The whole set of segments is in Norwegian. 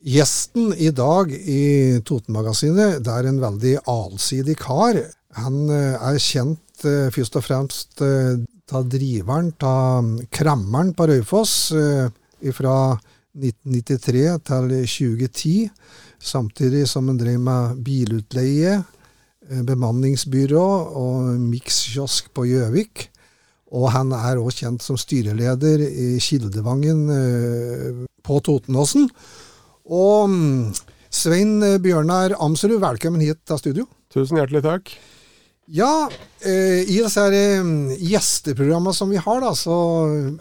Gjesten i dag i Totenmagasinet det er en veldig allsidig kar. Han eh, er kjent eh, først og fremst eh, av driveren av Krammeren på Raufoss fra 1993 til 2010. Samtidig som han drev med bilutleie, bemanningsbyrå og mikskiosk på Gjøvik. Og han er òg kjent som styreleder i Kildevangen på Totenåsen. Og mm, Svein Bjørnar Amsrud, velkommen hit til studio. Tusen hjertelig takk. Ja, eh, i disse her, eh, gjesteprogrammene som vi har, da, så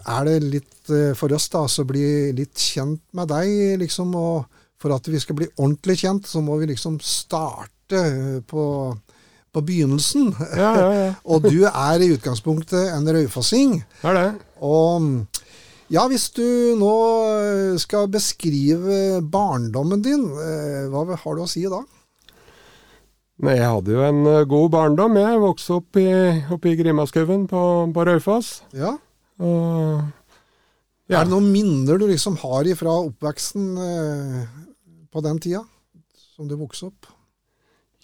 er det litt eh, for oss da, så bli litt kjent med deg, liksom. Og for at vi skal bli ordentlig kjent, så må vi liksom starte på, på begynnelsen. Ja, ja, ja. og du er i utgangspunktet en raufossing. Er det. Og mm, ja, hvis du nå eh, skal beskrive barndommen din, eh, hva har du å si da? Nei, Jeg hadde jo en eh, god barndom. Jeg vokste opp i, oppe i Grimaskauen på, på Raufoss. Ja. Og, ja. Er det noen minner du liksom har ifra oppveksten på den tida, som du vokste opp?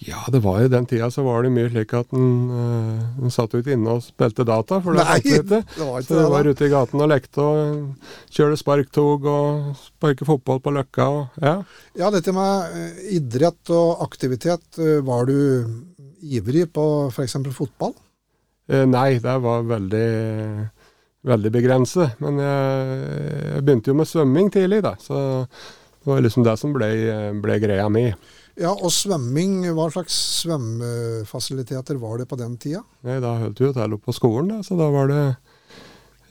Ja, det var jo den tida så var det mye slik at en, uh, satt ut inne og spilte data. for det Nei, det var ikke så det. var ute i gaten og lekte og kjørte sparktog og sparke fotball på Løkka. Og, ja. ja, dette med uh, idrett og aktivitet, uh, var du ivrig på f.eks. fotball? nei, det var veldig, veldig begrenset. Men jeg, jeg, begynte jo med svømming tidlig, da. Så det var liksom det som ble, ble greia mi. Ja, Og svømming, hva slags svømmefasiliteter var det på den tida? Nei, Da holdt vi jo til oppe på skolen, da, så da var det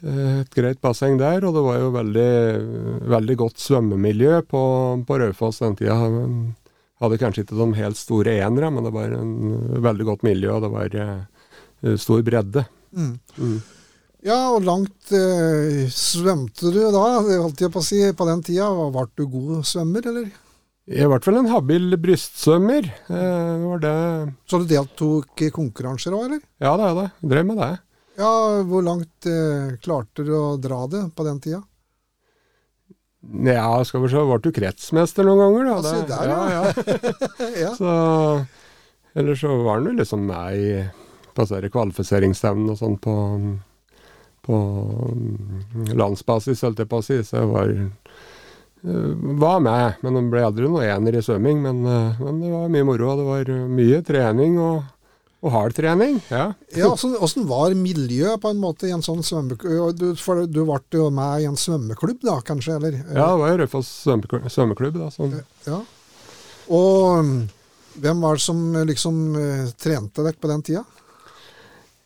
eh, et greit basseng der. Og det var jo veldig, veldig godt svømmemiljø på, på Raufoss den tida. Hadde kanskje ikke de helt store enere, men det var en veldig godt miljø, og det var uh, stor bredde. Mm. Mm. Ja, og langt uh, svømte du da, holdt jeg på å si, på den tida? Ble du god svømmer, eller? I hvert fall en habil brystsvømmer. Eh, var det Så du deltok i konkurranser òg, eller? Ja, det er det. Drev med det. Ja, Hvor langt eh, klarte du å dra det på den tida? Ja, skal vi se, ble du kretsmester noen ganger, da. Altså, der, ja, ja. ja. Så Eller så var han jo liksom med i på kvalifiseringsstevnene og sånn på, på landsbasis, holdt jeg på å si. Så jeg var var med, men det ble aldri noe ener i svømming. Men, eh, men, det var mye moro. Det var mye trening og, og hard trening. Ja. ja Åssen var miljøet på en måte i en sånn svømmeklubb? Du, for du ble jo med i en svømmeklubb da, kanskje? eller? Ja, det var Raufoss svømmeklubb. da. Sånn. Ja. Og hvem var det som liksom eh, trente dere på den tida?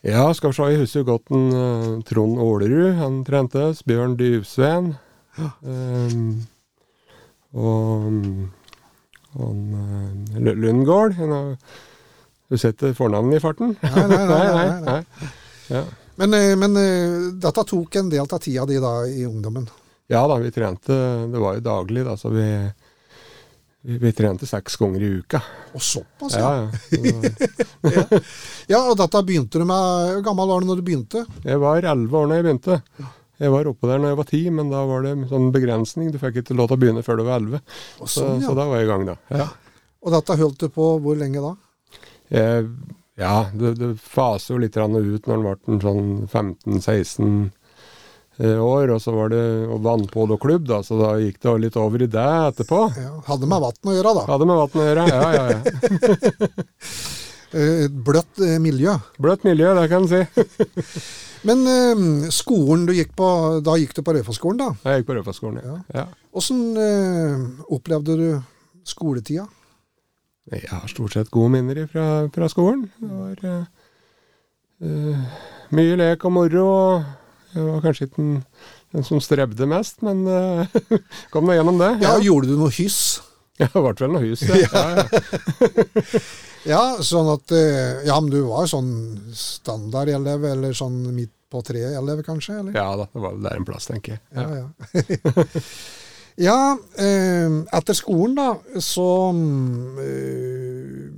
Ja, skal vi se, jeg husker godt en, Trond Ålerud. Han trente. Bjørn Dyvsveen. Ja. Um, og, og uh, Lundgård Du setter fornavnet i farten? Nei, nei, nei. nei, nei. Ja. Men, eh, men, eh, dette tok en del av tida di da i ungdommen? Ja da, vi trente Det var jo daglig, da, så vi, vi, vi trente seks ganger i uka. Og såpass, ja. Ja, ja. ja, og dette begynte du med Hvor gammel var du når du begynte? Jeg var elleve år når jeg begynte. Jeg var oppe der når jeg var ti, men da var det sånn begrensning. Du fikk ikke lov til å begynne før du var elleve. Så, sånn, ja. så, da var jeg i gang, da. Ja. Og dette holdt du på hvor lenge da? Eh, ja, det, det faser jo litt ut når en ble sånn 15-16 eh, år, og så var det vannpoloklubb, da, så da gikk det litt over i det etterpå. Ja, hadde med vann å gjøre, da. Hadde med vann å gjøre, ja, ja, ja. Bløtt eh, miljø. Bløtt miljø, det kan en si. Men uh, skolen du gikk på, da gikk du på Raufoss-skolen, da? Jeg gikk på Raufoss-skolen, ja. ja. Åssen uh, opplevde du skoletida? Jeg har stort sett gode minner fra, fra skolen. Det var uh, eh, mye lek og moro. og Jeg var kanskje ikke den, den som strevde mest, men eh, kom nå gjennom det. Ja, ja Gjorde du noe hyss? Ja, det ble vel noe hus, ja. ja, ja. ja sånn at eh, Ja, men du var sånn standardelev, eller sånn midt på treet-elev, kanskje? Eller? Ja da, det var vel der en plass, tenker jeg. Ja, ja. ja eh, etter skolen, da, så eh,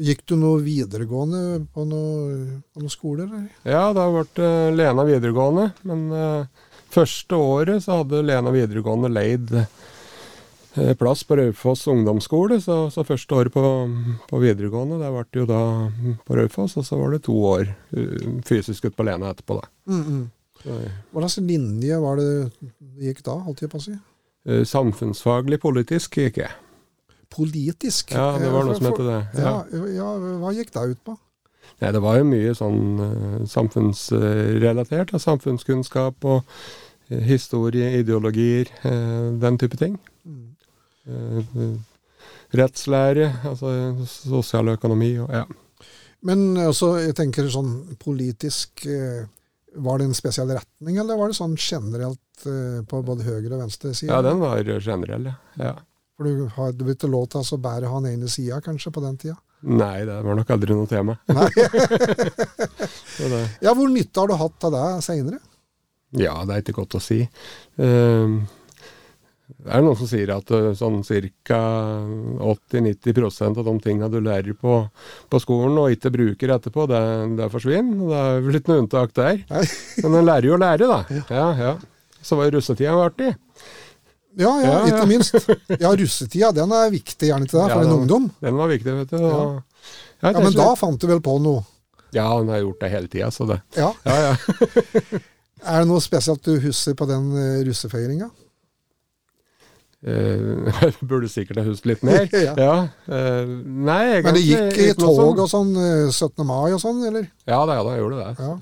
Gikk du noe videregående på noen noe skoler? eller? Ja, det har vært uh, Lena videregående. Men eh, første året så hadde Lena videregående leid eh, plass på Raufoss ungdomsskole, så, så første året på, på videregående, det ble jo da på Raufoss, og så var det to år uh, fysisk ute på Lena etterpå, da. Mm, mm. Hva slags linje var det du gikk da, holdt jeg på å si? Samfunnsfaglig politisk gikk jeg. Politisk? Ja, det var noe som het det. Ja. Ja, ja, hva gikk det ut på? Nei, det var jo mye sånn uh, samfunnsrelatert. Uh, samfunnskunnskap og uh, historie, ideologier, den type ting. Mm. rettslære, altså sosialøkonomi og ja. Men altså, jeg tenker sånn politisk Var det en spesiell retning, eller var det sånn generelt på både høyre og venstre side? Ja, den var generell, ja. For du hadde ikke lov til å bære han ene sida, kanskje, på den tida? Nei, det var nok aldri noe tema. ja, Hvor nytte har du hatt av det seinere? Ja, det er ikke godt å si. Uh, det er noen som sier at uh, sånn ca. 80-90% av de tinga du lærer på, på, skolen og ikke bruker etterpå, det, det forsvinner. Det er vel ikke noe unntak der. Men en lærer jo å lære, da. Ja, ja. Så var jo russetida artig. Ja, ja, ja, ikke minst. Ja, russetida den er viktig, gjerne til deg, for ja, en ungdom. Den var viktig, vet du. Og, ja. Men da fant du vel på noe? Ja, han har gjort det hele tida, så det Ja. er det noe spesielt du husker på den uh, russefeiringa? Uh, burde sikkert ha husket litt mer. ja. ja. Uh, nei, jeg Men det gikk i tog og sånn 17. mai og sånn, eller? Ja da, ja, da gjorde det. Ja.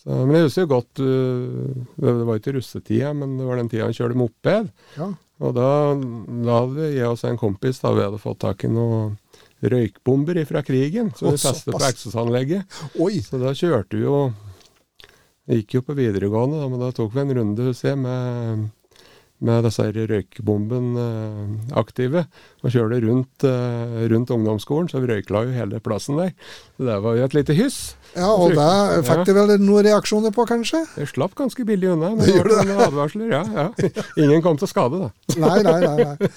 Så, men jeg husker jo godt uh, Det var ikke russetida, men det var den tida han kjørte moped. Ja. Og da, da hadde jeg og en kompis da vi hadde fått tak i noen røykbomber fra krigen. Så vi festet på eksosanlegget. Så da kjørte vi jo Jeg gikk jo på videregående, da, men da tok vi en runde husker jeg, med med disse røykbombene eh, aktive, og kjørte rundt, eh, rundt ungdomsskolen, så vi røykla jo hele plassen der. Så det var jo et lite hyss. Ja, Og det fikk du vel noen reaksjoner på, kanskje? Jeg slapp ganske billig unna. Men det gjorde det. advarsler, ja, ja. Ingen kom til skade, da. Nei, nei, nei. nei.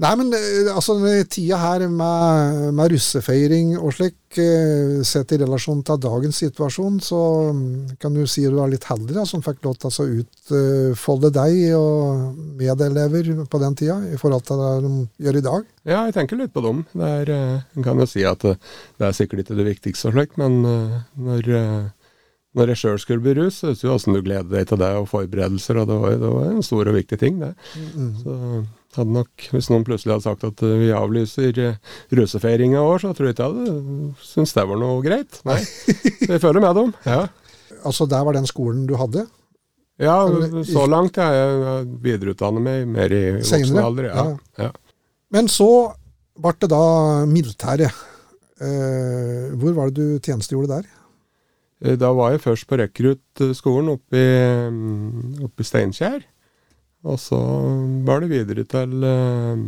Nei, men eh, altså, tida her med, med russefeiring og slik, eh, sett i relasjon til dagens situasjon, så mm, kan du si at du er litt heldig da, som fikk lov til å utfolde deg og medelever på den tida, i forhold til det de gjør i dag? Ja, jeg tenker litt på dem. Det er, eh, kan jo si at det, er sikkert ikke det viktigste, og slik, men når når jeg sjøl skulle bli rus, så visste du åssen du gleder deg til det, og forberedelser, og det var, det var en stor og viktig ting, det. Mm. Så hadde nok, Hvis noen plutselig hadde sagt at vi avlyser uh, i år, så tror jeg ikke jeg hadde syntes det var noe greit. Nei, Vi føler med dem. Ja. Altså der var den skolen du hadde? Ja, så langt. Ja. Jeg videreutdanner meg mer i voksen alder. Ja. Ja. Men så ble det da militæret. Uh, hvor var det du tjenestegjorde der? Eh, da var jeg først på rekruttskolen oppe i, mm, oppe i Steinkjer. Og så var det videre til, eh,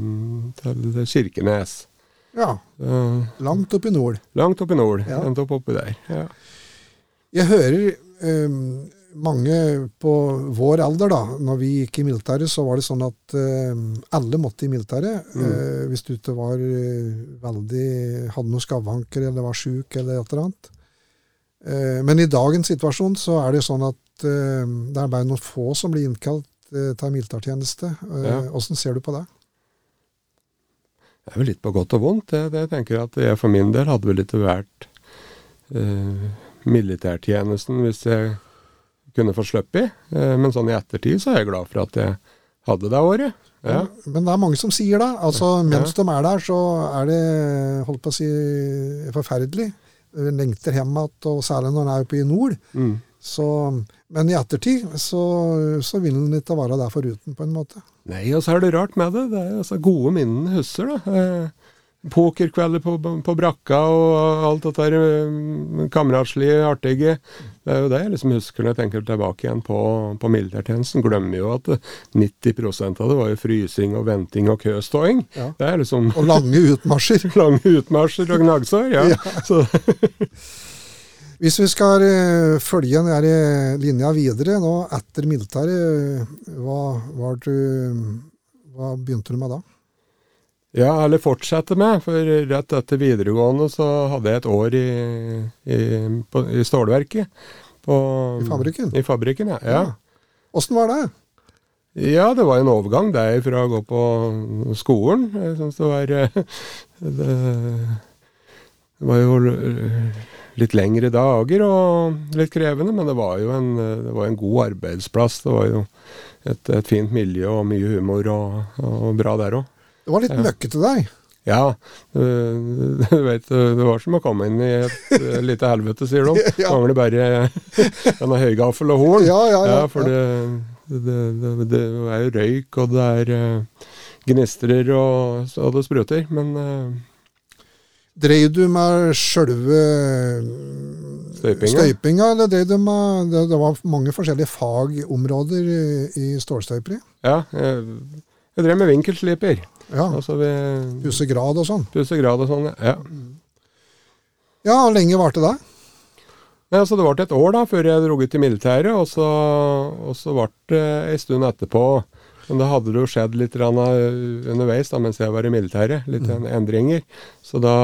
til Kirkenes. Ja. langt opp i nord. Langt opp i nord. Ja. Endte opp oppi der. Ja. Jeg hører um, mange på vår alder, da, når vi gikk i militæret, så var det sånn at um, alle måtte i militæret. Mm. Uh, hvis du ikke var uh, veldig hadde noen skavanker eller var sjuk eller et eller annet. Uh, men i dagens situasjon så er det sånn at det er bare noen få som blir innkalt ta militærtjeneste. Åssen ja. ser du på det? Det er vel litt på godt og vondt. Det, det tenker jeg at jeg for min del hadde vel ikke vært eh, militærtjenesten hvis jeg kunne få sluppet. Uh, men sånn i ettertid så er jeg glad for at jeg hadde det året. Ja. Men det er mange som sier det. Altså, mens ja. de er der, så er det holdt på å si, forferdelig. Lengter hjem igjen, og særlig når en er oppe i nord. Mm. Så, men i ettertid så, så vil en ikke være der foruten, på en måte. Nei, og så er det rart med det. Det er altså gode minnene husker, da. Eh, pokerkvelder på, på, brakka og alt dette der kameratslige, artige. Det er jo det jeg liksom husker når jeg tenker tilbake igjen på, på militærtjenesten. Glemmer jo at 90% av det var jo frysing og venting og køståing. Ja. Liksom, og lange utmarsjer. lange utmarsjer og gnagsår, ja. ja. Hvis vi skal uh, følge denne eh, linja videre nå etter militæret, hva, hva, hva, begynte du med da? Ja, eller fortsette med. For rett etter videregående så hadde jeg et år i, i, på, i stålverket. På, I fabrikken? I fabrikken, ja. ja. Åssen var det? Ja, det var en overgang der fra å gå på skolen. Jeg syns det var det, det var jo litt lengre dager og litt krevende, men det var jo en, det var en god arbeidsplass. Det var jo et, et fint miljø og mye humor og, og bra der òg. Det var litt møkkete deg? Ja, du vet, det var som å komme inn i et lite helvete, sier de. ja. Mangler bare en høygaffel og horn. Ja, ja, ja. ja for det, det, det, det, er jo røyk, og det er uh, gnistrer, og, og, det spruter. Men uh, Dreiv du med sjølve støypinga? støypinga eller dreiv du med det, det, var mange forskjellige fagområder i, i stålstøyperi? Ja, jeg, jeg drev med vinkelsliper. Ja. Altså vi, og sånn? Pusegrad og sånn, ja. Ja, Hvor lenge varte det? Nei, altså Det varte et år da, før jeg dro ut i militæret, og så, og så ble det ei stund etterpå. Men da hadde det jo skjedd litt underveis da, mens jeg var i militæret. Litt mm. endringer. Så da,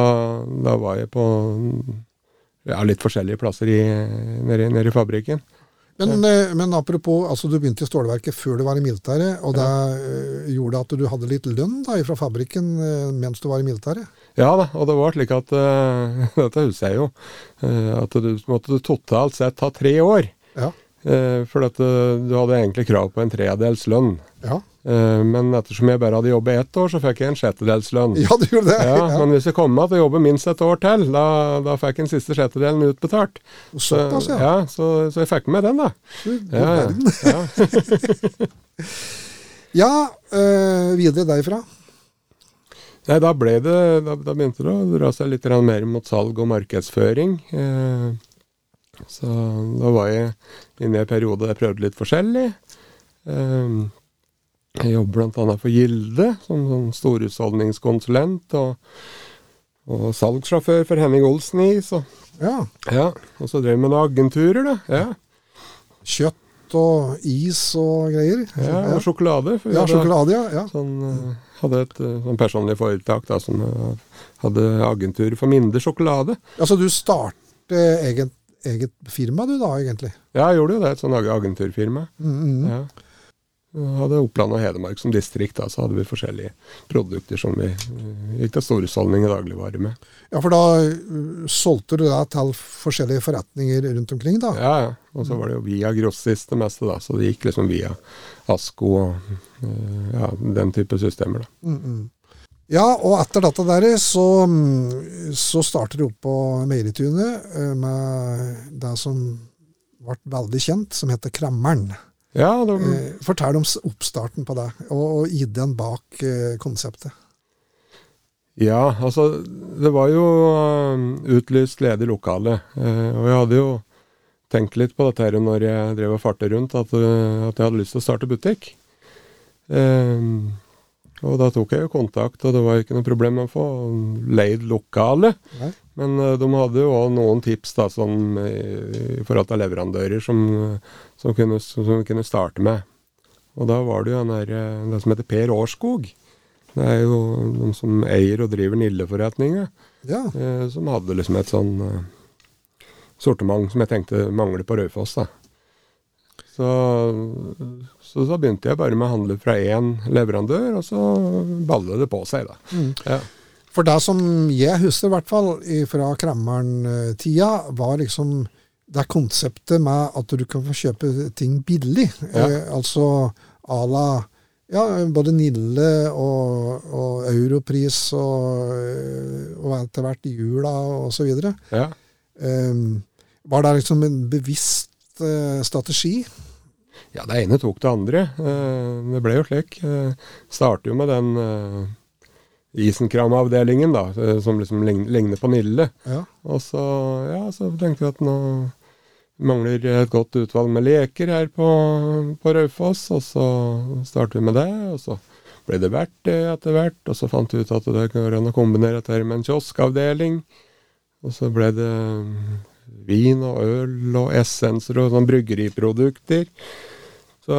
da, var jeg på ja, litt forskjellige plasser i, nede, nede i fabrikken. Men, eh, men, apropos, altså du begynte i stålverket før du var i militæret, og det uh, gjorde at du hadde litt lønn da, fra fabrikken mens du var i militæret? Ja da, og det var slik at Dette husker jeg jo. at du måtte totalt sett ta tre år. Ja. For at du hadde egentlig krav på en tredjedels lønn. Ja. Eh, men ettersom jeg bare hadde jobbet ett år, så fikk jeg en sjettedelslønn. Ja, du gjorde det. Ja, ja. Men hvis jeg kom meg til å jobbe minst et år til, da, da fikk jeg den siste sjettedelen utbetalt. Såpass, ja. ja så, så, jeg fikk med den, da. ja, ja. ja øh, videre derifra? Nei, da ble det Da, da begynte det å dra seg litt mer mot salg og markedsføring. Eh, så da var jeg inne i en periode der jeg prøvde litt forskjellig. Eh, jeg jobber bl.a. for Gilde som, som storhusholdningskonsulent. Og, og salgssjåfør for Henning Olsen i. Så. Ja. ja. Og så drev jeg med noen agenturer, da. Ja. Kjøtt og is og greier. Ja, og sjokolade. ja, sjokolade, ja. ja. Sånn, uh, hadde et uh, sånn personlig foretak da, som uh, hadde agentur for mindre sjokolade. Altså du startet eget, eget firma du da, egentlig? Ja, jeg gjorde jo det. Et sånn agenturfirma. Mm -hmm. ja hadde Oppland og Hedmark som distrikt, da, så hadde vi forskjellige produkter som vi gikk til storhusholdning i dagligvare med. Ja, For da uh, solgte du deg til forskjellige forretninger rundt omkring, da? Ja, ja. Og så var det jo via grossist det meste, da. Så det gikk liksom via Asko og uh, ja, den type systemer, da. Mm -mm. Ja, og etter dette der så, mm, så starter du opp på Meieritunet uh, med det som ble veldig kjent, som heter Krammeren. Ja, det... eh, fortell om oppstarten på det, og, og ideen bak eh, konseptet. Ja, altså Det var jo utlyst ledig lokale. Og jeg hadde jo tenkt litt på dette her når jeg drev og farte rundt, at, at, jeg hadde lyst til å starte butikk. Og da tok jeg jo kontakt, og det var ikke noe problem å få leid lokale. Nei. Men de hadde jo òg noen tips da, sånn, i forhold til leverandører som som, kunne, som kunne starte med. Og da var det jo den der, eh, det som heter Per Årskog. Det er jo de som eier og driver Nille-forretninga. Ja. Eh, som hadde liksom et sånn eh, sortiment som jeg tenkte mangler på Raufoss. da. Så, så, så begynte jeg bare med å handle fra én leverandør, og så ballet det på seg, da. Mm. Ja. For det som jeg husker, i hvert fall fra Kremmeren-tida, var liksom det konseptet med at du kan få kjøpe ting billig. Ja. Eh, altså à la ja, både Nille og, og Europris og, og etter hvert Jula osv. Ja. Um, var det liksom en bevisst uh, strategi? Ja, det ene tok det andre. Uh, det ble jo slik. Uh, starter jo med den uh, Isenkram-avdelingen, da, som liksom ligner på Nille. Ja. Og så, ja, så tenkte vi at nå mangler et godt utvalg med leker her på, på Raufoss, og så startet vi med det. og så ble det verdt det etter hvert, og så fant vi ut at det kan være å kombinere dette med en kioskavdeling. Og så ble det vin og øl og essenser og sånn bryggeriprodukter. Så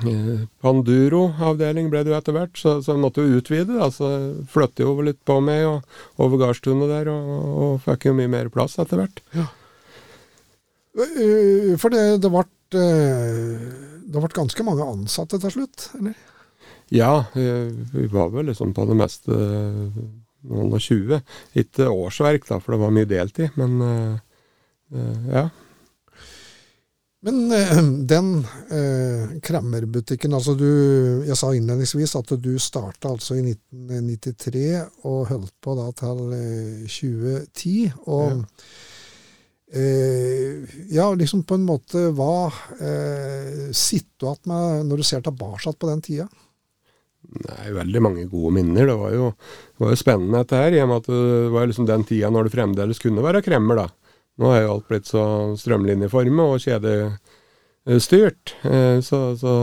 eh, Panduro-avdeling ble det jo etter hvert, så, så måtte jo utvide. altså Flytte jo litt på meg og over gardstunet der, og, og fikk jo mye mer plass etter hvert. Ja. Eh, for det, det ble eh, det ble ganske mange ansatte til slutt, eller? Ja, vi var vel liksom på det meste noen og tjue. Ikke årsverk, da, for det var mye deltid, men ja. Men øh, den eh, kremmerbutikken altså du, Jeg sa innledningsvis at du starta altså i 1993 og holdt på da til øh, 2010. Og ja. ja. liksom på en måte Hva sitter du igjen med når du ser tilbake på den tida? Nei, veldig mange gode minner. Det var jo, det var jo spennende dette her, i og med at det var liksom den tida når det fremdeles kunne være kremmer, da. Nå er jo alt blitt så strømlinjeformet og kjedestyrt. Eh, så, så,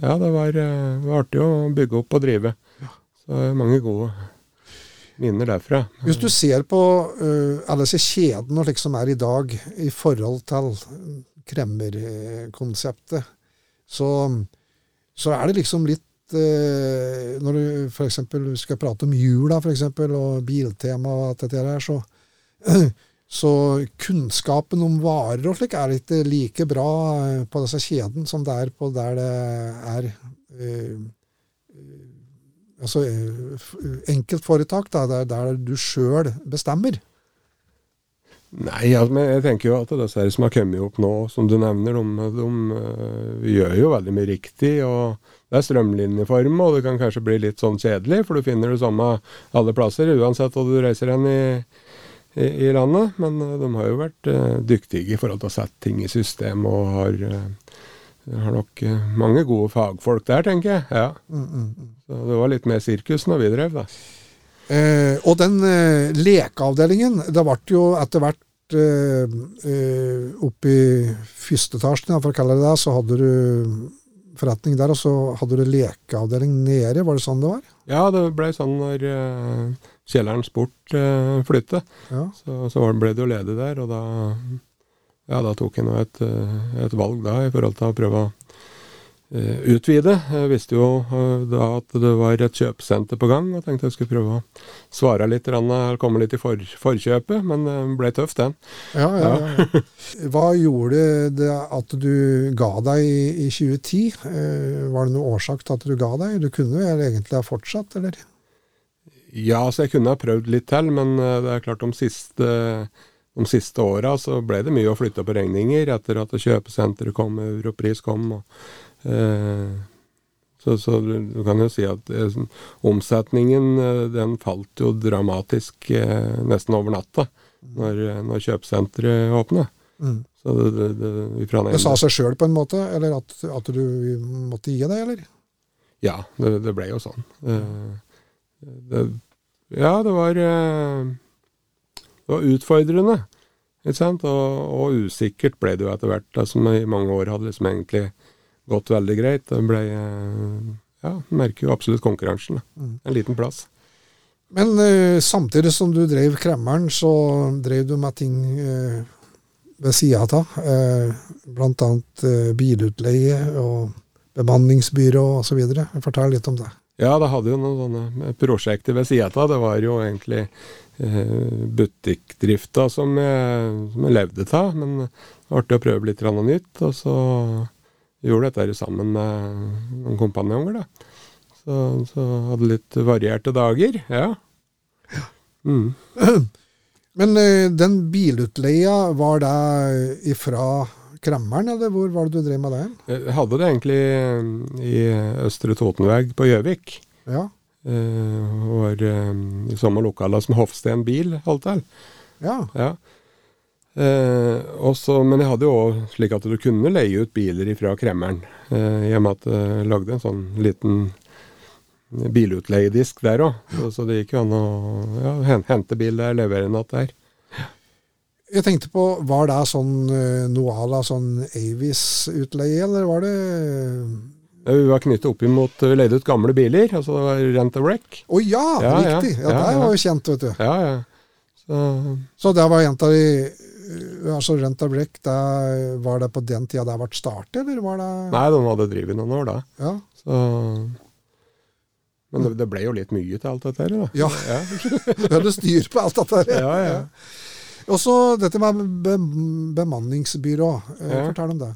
ja, det var, eh, var, artig å bygge opp og drive. Så mange gode minner derfra. Hvis du ser på uh, alle disse kjedene som er i dag i forhold til kremmerkonseptet, så, så er det liksom litt Når du f.eks. skal prate om jula for eksempel, og biltema og alt dette her, så Så kunnskapen om varer og slik er ikke like bra eh, på disse kjedene som det er på der det er eh, altså eh, enkeltforetak, da, der, der du sjøl bestemmer. Nei, altså, jeg tenker jo at disse som har kommet opp nå, som du nevner, de, de de gjør jo veldig mye riktig. og Det er strømlinjeform, og det kan kanskje bli litt sånn kjedelig, for du finner det samme alle plasser, uansett hvor du reiser hen i, i, i, landet. Men uh, de har jo vært uh, dyktige i forhold til å sette ting i system, og har, uh, har nok mange gode fagfolk der, tenker jeg. Ja. Mm, mm, mm. Så det var litt mer sirkus når vi drev, da. Eh, og den eh, lekeavdelingen, det ble jo etter hvert eh, oppe i første etasjen, for å kalle det det, så hadde du forretning der, og så hadde du lekeavdeling nede. Var det sånn det var? Ja, det ble sånn når uh, kjelleren bort uh, flytte. Ja. Så, så, ble det jo ledig der, og da, ja, da tok jeg nå et, eh, et, valg da i forhold til å prøve å uh, utvide. Jeg visste jo uh, da at det var et kjøpesenter på gang, og tenkte jeg skulle prøve å svare litt, eller komme litt i for, forkjøpet, men det ble tøft, den. Ja, ja, ja. Hva gjorde det at du ga deg i, i 2010? Uh, var det noen årsak til at du ga deg? Du kunne vel egentlig ha fortsatt, eller? Ja, så jeg kunne ha prøvd litt til, men det er klart om siste de siste åra så ble det mye å flytte på regninger etter at kjøpesenteret kom, Europris kom. Og, eh, så, så, du kan jo si at eh, omsetningen eh, den falt jo dramatisk eh, nesten over natta når, når kjøpesenteret åpna. Mm. Så det, det, det, det sa seg sjøl på en måte, eller at, at, du måtte gi deg, eller? Ja, det, ble jo sånn. Eh, ja, det var eh, Det var utfordrende. Ikke sant? Og, og, usikkert ble det jo etter hvert, da, som i mange år hadde liksom egentlig gått veldig greit. Det ble Ja, merker jo absolutt konkurransen. Mm. En liten plass. Men uh, samtidig som du drev kremmeren, så drev du med ting uh, ved sida av. Blant annet uh, bilutleie og bemanningsbyrå osv. Fortell litt om det. Ja, det hadde jo noen sånne prosjekter ved sida av. Det var jo egentlig eh, butikkdrifta som, jeg, levde av. Men det var artig å prøve litt nytt. Og så gjorde dette sammen med noen kompanjonger, da. Så, så hadde litt varierte dager. Ja. Mm. Men eh, den bilutleia, var det ifra Kremmeren, eller hvor var det du drev med det? Jeg hadde det egentlig i Østre Totenveg på Gjøvik. Ja. Uh, var uh, i samme lokale som Hofsten bil holdt til. Ja. ja. Uh, også, men jeg hadde jo òg slik at du kunne leie ut biler fra Kremmeren. Uh, I og med at jeg lagde en sånn liten bilutleiedisk der òg. Så, så, det gikk jo an å ja, hente bil der, levere en natt der. Jeg tenkte på, Var det sånn noe à la sånn Avis-utleie, eller var det vi var knyttet opp imot Vi leide ut gamle biler. altså det var Rent a wreck. Å oh, ja, ja, riktig! Ja, ja, ja, Det var jo kjent, vet du. Ja, ja. Så, så det var en av de altså Rent a wreck, var det på den tida det ble startet, eller var det Nei, den hadde drevet noen år da. Ja. Så, men det, det, ble jo litt mye til alt dette her, da. Ja. ja. du hadde styr på alt dette her. Ja, ja. Og så dette med bemanningsbyrå. Ja. fortell om det.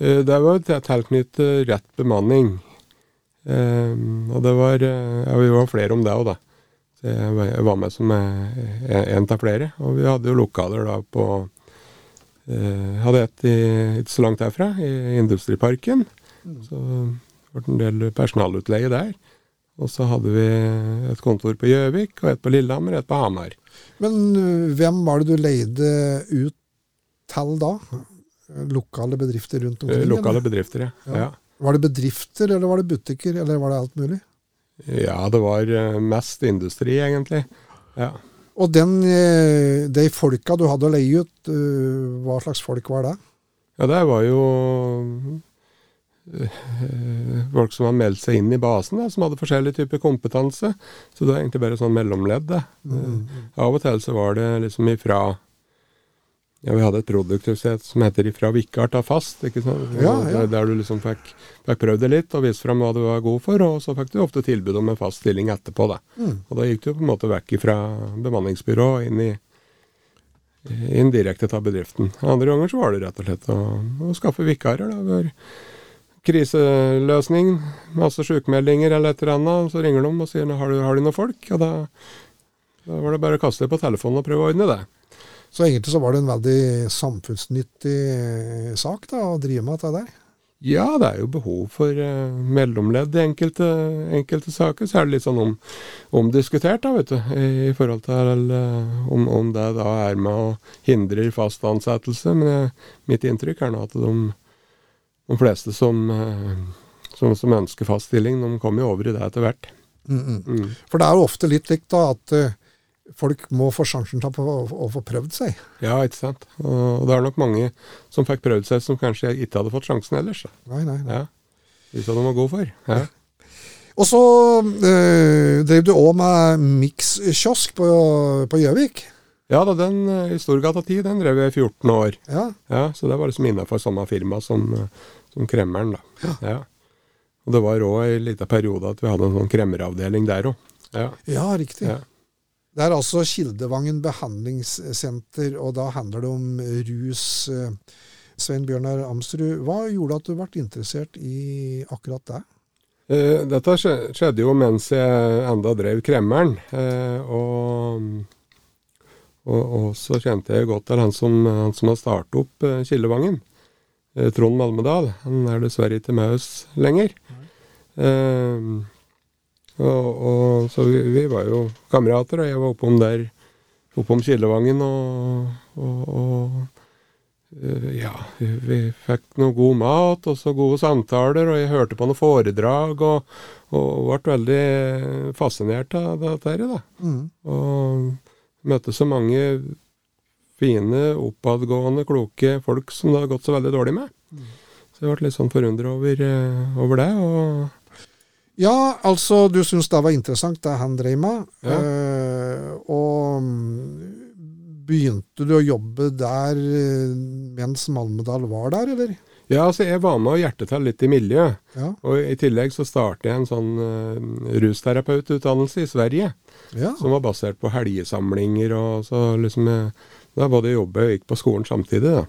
Eh, det var tilknyttet rett bemanning. Og det var Ja, vi var flere om det òg, da. Så jeg var med som en av flere. Og vi hadde jo lokaler da på Hadde et ikke så langt herfra, i Industriparken. Mm. Så det ble en del personalutleie der. Og så hadde vi et kontor på Gjøvik, og et på Lillehammer, og et på Hamar. Men hvem var det du leide ut til da? Lokale bedrifter rundt omkring? Lokale eller? bedrifter, ja. Ja. ja. Var det bedrifter, eller var det butikker, eller var det alt mulig? Ja, det var mest industri, egentlig. Ja. Og den, de folka du hadde å leie ut, hva slags folk var det? Ja, det var jo folk som hadde meldt seg inn i basen, da, som hadde forskjellig type kompetanse. Så det var egentlig bare sånn mellomledd. Mm, mm. Av og til så var det liksom ifra ja, Vi hadde et produkthushet som heter 'Ifra vikar ta fast'. ikke sant? Ja, ja. Der, der, du liksom fikk, fikk prøvd det litt og vist fram hva du var god for, og så fikk du ofte tilbud om en fast stilling etterpå. da. Mm. Og da gikk du på en måte vekk fra bemanningsbyrå inn i indirekte av bedriften. Andre ganger så var det rett og slett å, å skaffe vikarer. da, kriseløsning, masse sykemeldinger eller et eller annet, så ringer de og sier har du, har du noen folk? Og da, da var det bare å kaste det på telefonen og prøve å ordne det. Så egentlig så var det en veldig samfunnsnyttig eh, sak da, å drive med dette der? Ja, det er jo behov for uh, mellomledd i enkelte, enkelte, saker. Så er det litt sånn om, omdiskutert, da, vet du, i, i forhold til uh, om, om, det da er med å hindre fast ansettelse. Men uh, mitt inntrykk er nå at de de fleste som, eh, som, som, ønsker fast stilling, de kommer jo over i det etter hvert. Mm, mm. Mm. For det er jo ofte litt likt da, at uh, folk må få sjansen til å, få prøvd seg. Ja, ikke sant. Og det er nok mange som fikk prøvd seg, som kanskje ikke hadde fått sjansen ellers. Nei, nei, nei. Ja. Hvis de var gode for. Ja. Og så øh, drev du òg med mikskiosk på Gjøvik. Ja da, den i Storgata 10 den drev jeg i 14 år. Ja. ja så det var liksom innafor samme firma som, som kremmeren, da. Ja. ja. Og det var òg en liten periode at vi hadde en sånn kremmeravdeling der òg. Ja. ja. riktig. Det er altså Kildevangen behandlingssenter, og da handler det om rus. Svein Bjørnar Amsrud, hva gjorde at du ble interessert i akkurat det? Eh, dette skjedde jo mens jeg enda drev kremmeren. Eh, og, og, og, så kjente jeg godt til han som, han som har startet opp uh, Kildevangen. Uh, Trond Malmedal. Han er dessverre ikke med oss lenger. Uh, og, og, så vi, vi, var jo kamerater, og jeg var oppom der, oppom Kildevangen, og, og, ja, vi fikk noe god mat og så gode samtaler, og jeg hørte på noen foredrag, og, og ble veldig fascinert av dette her, da. Mm. Og møtte så mange fine, oppadgående, kloke folk som det har gått så veldig dårlig med. Mm. Så jeg ble litt sånn forundra over, eh, over, det. og... Ja, altså, du syns det var interessant, det han drev med. Ja. Eh, og mm, begynte du å jobbe der eh, mens Malmedal var der, eller? Ja, altså jeg var med og hjertet til litt i miljøet. Ja. Og i tillegg så startet jeg en sånn uh, rusterapeututdannelse i Sverige. Ja. Som var basert på helgesamlinger og så liksom jeg, da både jobba og gikk på skolen samtidig, da.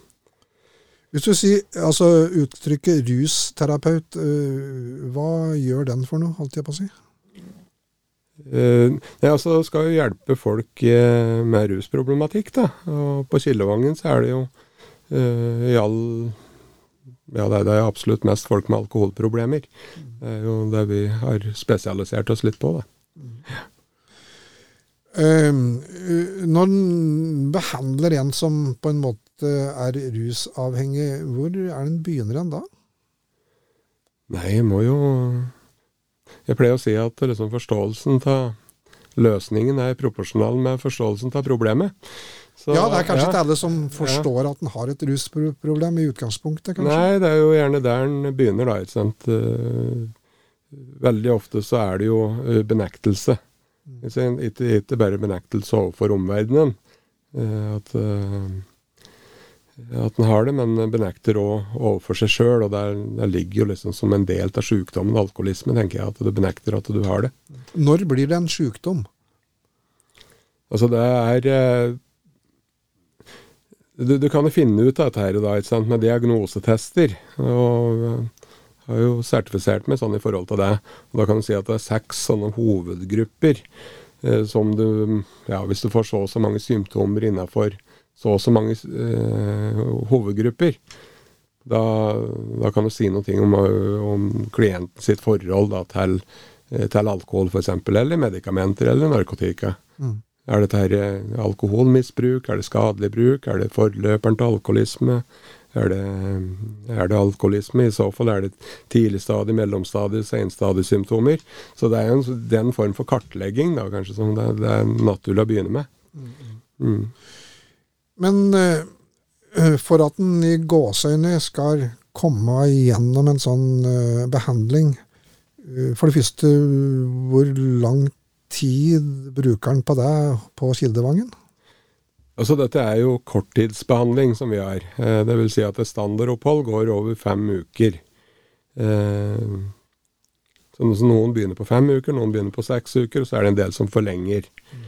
Hvis du sier altså uttrykket rusterapeut, uh, hva gjør den for noe, holdt jeg på å si? Uh, ja, altså skal jo hjelpe folk uh, med rusproblematikk, da. Og på Kildevangen så er det jo uh, i all Ja, det er, det er, absolutt mest folk med alkoholproblemer. Det er jo det vi har spesialisert oss litt på, da. Mm. Ehm, når en behandler en som på en måte er rusavhengig, hvor er den begynner en da? Nei, jeg må jo Jeg pleier å si at liksom forståelsen av løsningen er proporsjonal med forståelsen av problemet. Så, ja, det er kanskje ja, ikke alle som forstår ja. at en har et rusproblem i utgangspunktet, kanskje? Nei, det er jo gjerne der en begynner, da. ikke sant. Eh, veldig ofte så er det jo eh, benektelse. Ikke, ikke bare benektelse overfor omverdenen, eh, at, at en har det, men benekter òg overfor seg sjøl. Og der, der, ligger jo liksom som en del av sykdommen alkoholisme, tenker jeg, at du benekter at du har det. Når blir det en sykdom? Altså, det er du, du, kan jo finne ut av dette her da, ikke sant, med diagnosetester. og jeg har jo sertifisert meg sånn i forhold til det. og Da kan du si at det er seks sånne hovedgrupper eh, som du Ja, hvis du får så og så mange symptomer innenfor så og så mange eh, hovedgrupper, da, da, kan du si noe om, om klienten sitt forhold da, til, eh, til alkohol f.eks., eller medikamenter eller narkotika. Mm. Er dette her eh, alkoholmisbruk, er det skadelig bruk, er det forløperen til alkoholisme? Er det, er det, alkoholisme? I så fall er det tidlig stadie, mellomstadie, senstadiesymptomer. Så det er en, det er en form for kartlegging da, kanskje, som det, det er naturlig å begynne med. Mm. mm. Men uh, for at en i gåseøyne skal komme igjennom en sånn uh, behandling, for det første, hvor lang tid bruker han på det på Kildevangen? Altså Dette er jo korttidsbehandling som vi har. Eh, det vil si at et standardopphold går over fem uker. Eh, så Noen begynner på fem uker, noen begynner på seks uker, og så er det en del som forlenger. Mm.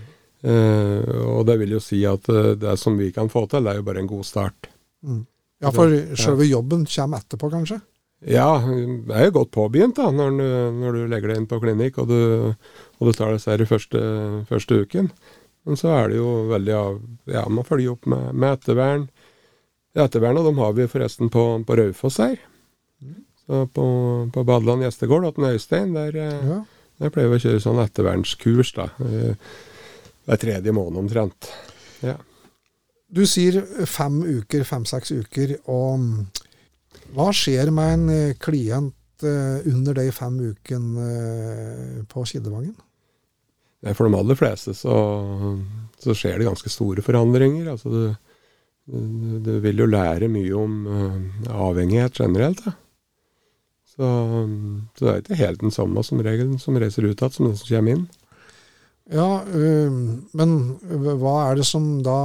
Og det vil jo si at det som vi kan få til, det er jo bare en god start. Mm. Ja, for sjølve jobben kommer etterpå, kanskje? Ja, det er jo godt påbegynt da, når du, når du legger deg inn på klinikk og du, og du tar disse første, første uken. Men så er det jo veldig av Ja, man følger opp med, med ettervern. Ettervern, og de har vi forresten på, på Raufoss her. Så på, på Badeland gjestegård ved Øystein, der, ja. der pleier vi å kjøre sånn ettervernskurs, da. Hver tredje måned omtrent. Ja. Du sier fem uker, fem-seks uker. Og hva skjer med en eh, klient eh, under de fem ukene på Kidevangen? For de aller fleste så, så skjer det ganske store forandringer. Altså du, du, vil jo lære mye om avhengighet generelt. Da. Så, så, det er ikke helt den samme som regel som reiser ut igjen, som den som kommer inn. Ja, men hva er det som da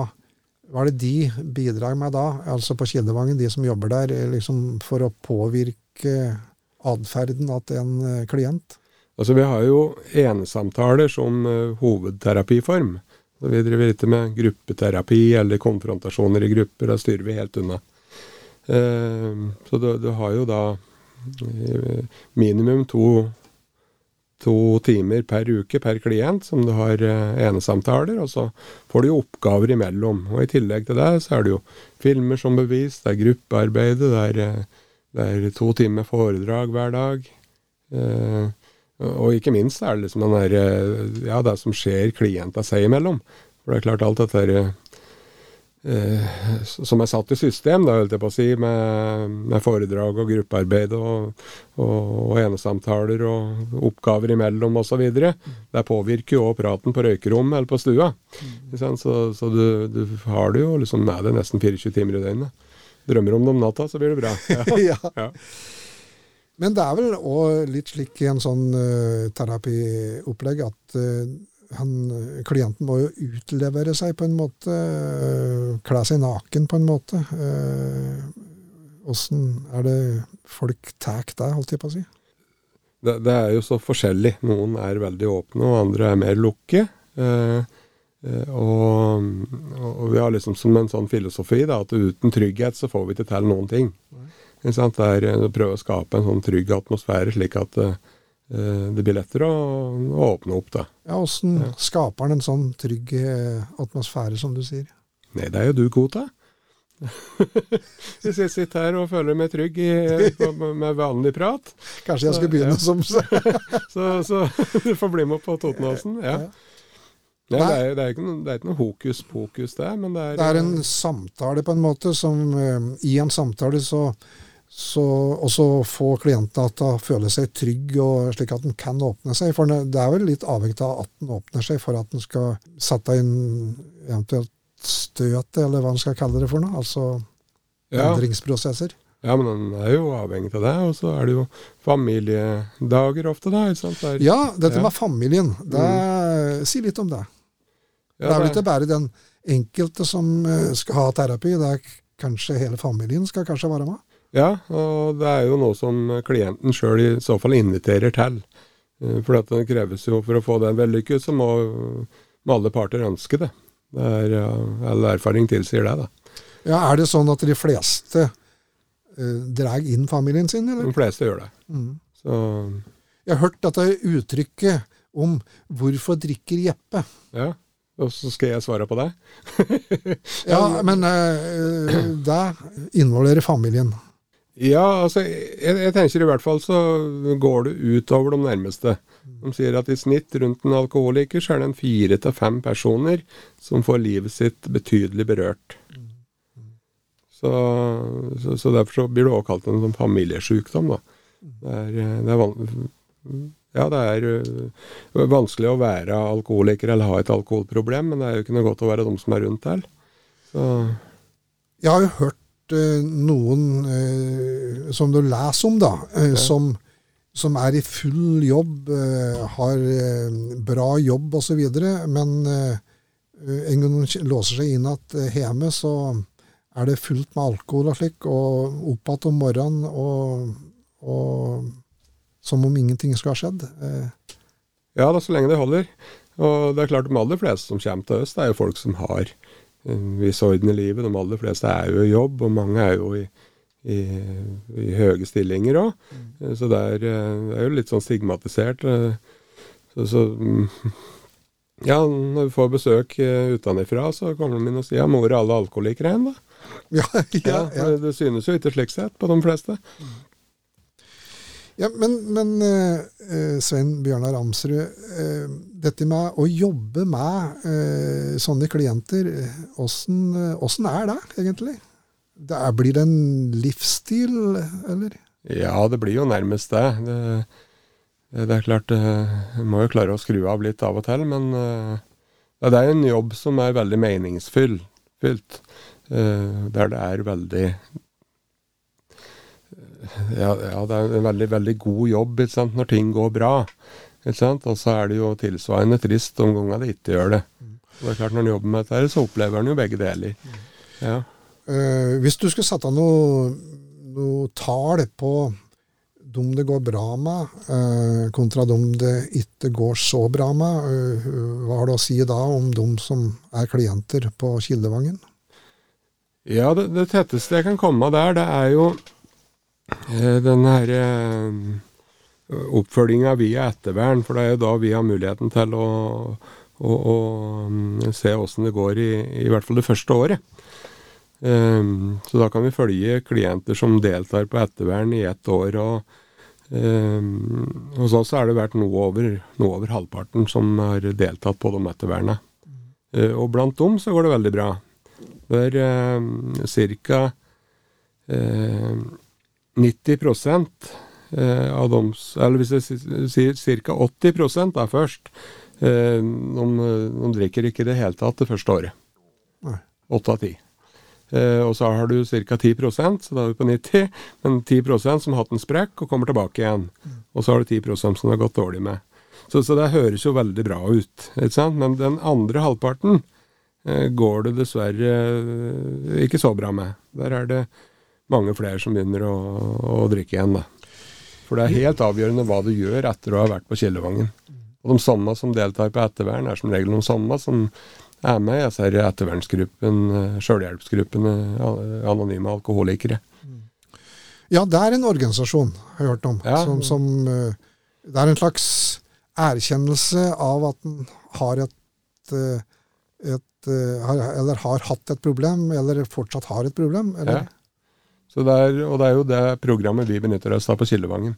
Hva er det de bidrar med da, altså på Kildevangen, de som jobber der, liksom for å påvirke atferden til en øh, klient? Altså, vi har jo enesamtaler som uh, hovedterapiform. Så vi driver ikke med gruppeterapi eller konfrontasjoner i grupper. Da styrer vi helt unna. Så du, har jo da minimum to, to, timer per uke per klient som du har enesamtaler, og så får du jo oppgaver imellom. Og I tillegg til det så er det jo filmer som bevis, det er gruppearbeidet, det er, det er to timer foredrag hver dag. Uh, og ikke minst er det liksom den der, eh, ja, det som skjer klienta seg imellom. For det er klart alt dette eh, som er satt i system, da, holdt jeg på å si, med, med foredrag og gruppearbeid og, og, og enesamtaler og oppgaver imellom osv. Det påvirker jo praten på røykerommet eller på stua. Mm. Så, så du, du, har det jo liksom med deg nesten 24 timer i døgnet. Drømmer om det om natta, så blir det bra. Ja. ja. Men det er vel òg litt slik i en sånn uh, terapiopplegg at uh, han, klienten må jo utlevere seg på en måte. Uh, kle seg naken på en måte. Åssen er det folk tar det, holdt jeg på å si? Det, det, er jo så forskjellig. Noen er veldig åpne, og andre er mer lukke. Og, og, vi har liksom som en sånn filosofi da, at uten trygghet så får vi ikke til noen ting. Det er å prøve å skape en sånn trygg atmosfære, slik at uh, det blir lettere å, å, åpne opp. da. Ja, Åssen ja. skaper han en sånn trygg eh, atmosfære, som du sier? Nei, det er jo du god til. Hvis jeg sitter her og føler meg trygg i, med vanlig prat Kanskje jeg skulle begynne ja. som så, så du får bli med på Totenåsen. Ja. Ja, det, er, det, er noe, det, er, ikke noe hokus pokus, det. Men det er, det er en samtale, på en måte, som I en samtale så så også få klientene til å føle seg trygg, og slik at den kan åpne seg. For det er vel litt avhengig av at den åpner seg for at den skal sette inn eventuelt støtet, eller hva en skal kalle det for noe. Altså ja. endringsprosesser. Ja, men han er jo avhengig av det. Og så er det jo familiedager ofte, da. ikke sant? Der, ja, dette ja. med familien. Det, mm. Si litt om det. Ja, det er vel ikke bare den enkelte som eh, skal ha terapi. Det er kanskje hele familien skal kanskje være med? Ja, og det er jo noe som klienten sjøl i så fall inviterer til. Eh, for det kreves jo for å få den vellykket, så må, må, alle parter ønske det. det er, all erfaring tilsier det, da. Ja, Er det sånn at de fleste eh, drar inn familien sin, eller? De fleste gjør det. Mm. Så Jeg har hørt dette uttrykket om 'hvorfor drikker Jeppe'? Ja, og så skal jeg svare på det? ja, men uh, det involverer familien. Ja, altså, jeg, jeg, tenker i hvert fall så går det utover de nærmeste. De sier at i snitt rundt en alkoholiker så er det en fire til fem personer som får livet sitt betydelig berørt. Så, så, så derfor så blir det også kalt en sånn familiesjukdom, da. Det er, det er, ja, det er uh, vanskelig å være alkoholiker eller ha et alkoholproblem, men det er jo ikke noe godt å være de som er rundt der. Så. Jeg har jo hørt noen uh, som du leser om, da, okay. som, som, er i full jobb, har bra jobb osv., men en gang de låser seg inn igjen hjemme, så er det fullt med alkohol og slik, og opp igjen om morgenen og, og som om ingenting skal ha skjedd. Eh. Ja da, så lenge det holder. Og det er klart de aller fleste som kommer til oss, det er jo folk som har viss orden i livet. De aller fleste er jo i jobb, og mange er jo i, i, i høye stillinger òg. Mm. Så det er, eh, det er, jo litt sånn stigmatisert. Eh. Så, så ja, når vi får besøk utenfra, så kommer de inn og sier ja, mor er alle alkoholikere igjen, da. Ja, ja, ja. Det synes jo ikke slik sett på de fleste. Mm. Ja, Men, men uh, Svein Bjørnar Amsrud, uh, dette med å jobbe med uh, sånne klienter, åssen er det egentlig? Det er, blir det en livsstil, eller? Ja, det blir jo nærmest det. Det, det er klart, en må jo klare å skru av litt av og til, men det er en jobb som er veldig meningsfylt. Der det er veldig ja, ja, det er en veldig, veldig god jobb sant, når ting går bra. Og så er det jo tilsvarende trist om ganger det ikke gjør det. Og det er klart Når en jobber med dette, så opplever en jo begge deler. Ja. Uh, hvis du skulle sette noe, noe tall på dem det går bra med, uh, kontra dem det ikke går så bra med, uh, hva har du å si da om dem som er klienter på Kildevangen? Ja, det, det tetteste jeg kan komme der, det er jo den her eh, oppfølginga via ettervern, for det er jo da vi har muligheten til å, å, å mm, se åssen det går i, i hvert fall det første året. Um, så da kan vi følge klienter som deltar på ettervern i ett år. og um, Hos oss har det vært noe over, noe over, halvparten som har deltatt på de ettervernene. Uh, og blant dem så går det veldig bra. Det er uh, ca. Uh, 90 eh, av dem Eller hvis jeg sier ca. 80% da først, eh, de, de, drikker ikke i det hele tatt det første året. Åtte av ti. Eh, og så har du ca. 10% så da er vi på 90, men 10% som har hatt en sprekk og kommer tilbake igjen. Og så har du 10% som det har gått dårlig med. Så, så, det høres jo veldig bra ut. ikke sant? Men den andre halvparten eh, går det dessverre ikke så bra med. Der er det mange flere som begynner å, å drikke igjen. da. For det er helt avgjørende hva du gjør etter å ha vært på Kildevangen. Og de samme som deltar på ettervern, er som regel de samme som er med i disse ettervernsgruppen, eh, sjølhjelpsgruppene, anonyme alkoholikere. Ja, det er en organisasjon, har jeg hørt om. Ja. Som, som, eh, det er en slags erkjennelse av at en har et, et, et, Eller har hatt et problem, eller fortsatt har et problem. Eller? Ja. Er, og det er jo det programmet vi benytter oss av på Kildevangen.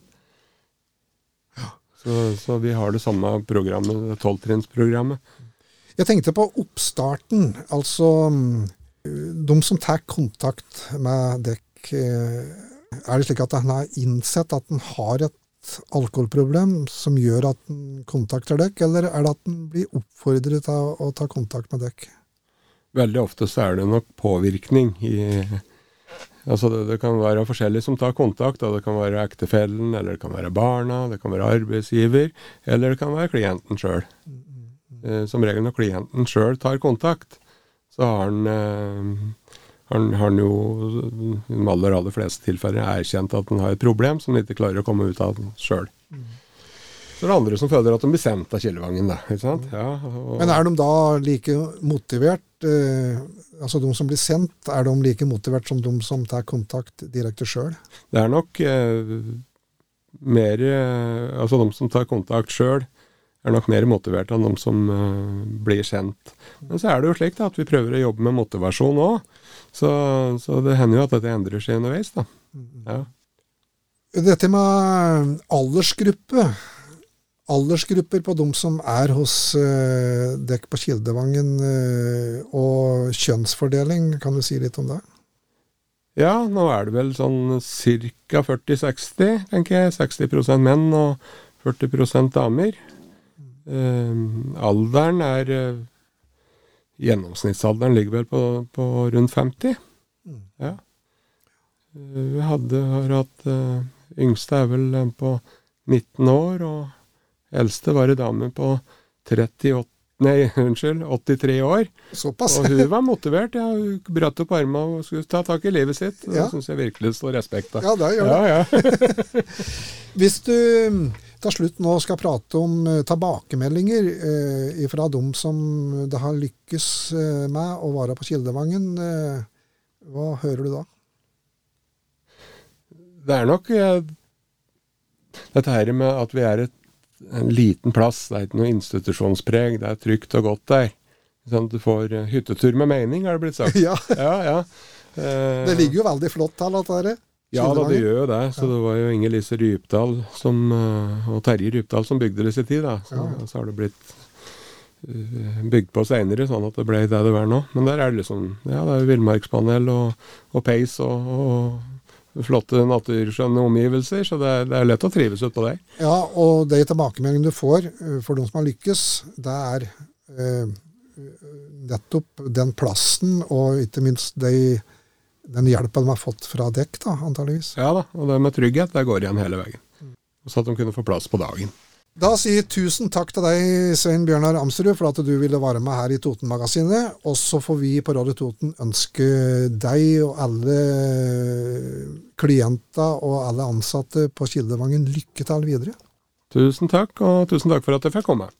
Så, så, vi har det samme programmet, tolvtrinnsprogrammet. Jeg tenkte på oppstarten. Altså de som tar kontakt med dekk. Eh, er det slik at han har innsett at han har et alkoholproblem som gjør at han kontakter dekk, eller er det at han blir oppfordret til å ta kontakt med dekk? Veldig ofte så er det nok påvirkning i Altså det, det, kan være forskjellige som tar kontakt. Det kan være ektefellen, eller det kan være barna, det kan være arbeidsgiver, eller det kan være klienten sjøl. Eh, som regel når klienten sjøl tar kontakt, så har han, eh, han, han jo i de aller, aller fleste tilfeller erkjent at han har et problem som han ikke klarer å komme ut av sjøl. Så er det andre som føler at de blir sendt av Kildevangen, da. Ikke sant? Ja, og... Men er de da like motivert, eh, altså de som blir sendt, er de like motivert som de som tar kontakt direkte sjøl? Det er nok eh, mer eh, Altså de som tar kontakt sjøl, er nok mer motivert enn de som eh, blir sendt. Men så er det jo slik da, at vi prøver å jobbe med motivasjon òg. Så, så, det hender jo at dette endrer seg underveis, da. Ja. Dette med aldersgruppe aldersgrupper på de som er hos eh, dekk på Kildevangen, eh, og kjønnsfordeling. Kan du si litt om det? Ja, nå er det vel sånn ca. 40-60, tenker jeg. 60% menn og 40% damer. Eh, alderen er Gjennomsnittsalderen ligger vel på, på rundt 50. Mm. Ja. Vi hadde har hatt Yngste er vel på 19 år. og Eldste var ei dame på 38 Nei, unnskyld, 83 år. Såpass. Og hun var motivert. Ja, hun brøt opp armene og skulle ta tak i livet sitt. Det ja. syns jeg virkelig står respekt av. Ja, det gjør det. Ja, ja. Hvis du til slutt nå skal prate om uh, tilbakemeldinger eh, fra dem som det har lykkes uh, med å være på Kildevangen, hva hører du da? Det er nok dette her med at vi er et en liten plass. Det er ikke noe institusjonspreg. Det er trygt og godt der. Sånn at du får uh, hyttetur med mening, har det blitt sagt. ja. ja, ja. Eh, det ligger jo veldig flott her, dette her. Ja da, det gjør jo det. Så det var jo Inger Lise Rypdal som, uh, og Terje Rypdal som bygde det i sin tid. da. Så, ja. så, har det blitt bygd på seinere, sånn at det ble det det er nå. Men der er det liksom Ja, det er villmarkspanel og, og peis og, og flotte naturskjønne omgivelser, så det er, det er lett å trives utpå der. Ja, og de tilbakemeldingene du får eh, for de som har lykkes, det er eh, nettopp den plassen og ikke minst de, den hjelpa de har fått fra dekk, da, antageligvis. Ja da, og det med trygghet, det går igjen hele veien. Så at de kunne få plass på dagen. Da sier tusen takk til deg, Svein Bjørnar Amsrud, for at du ville være med her i Totenmagasinet. Og så får vi på Radio Toten ønske deg og alle klienter og alle ansatte på Kildevangen lykke til videre. Tusen takk, og tusen takk for at jeg fikk komme.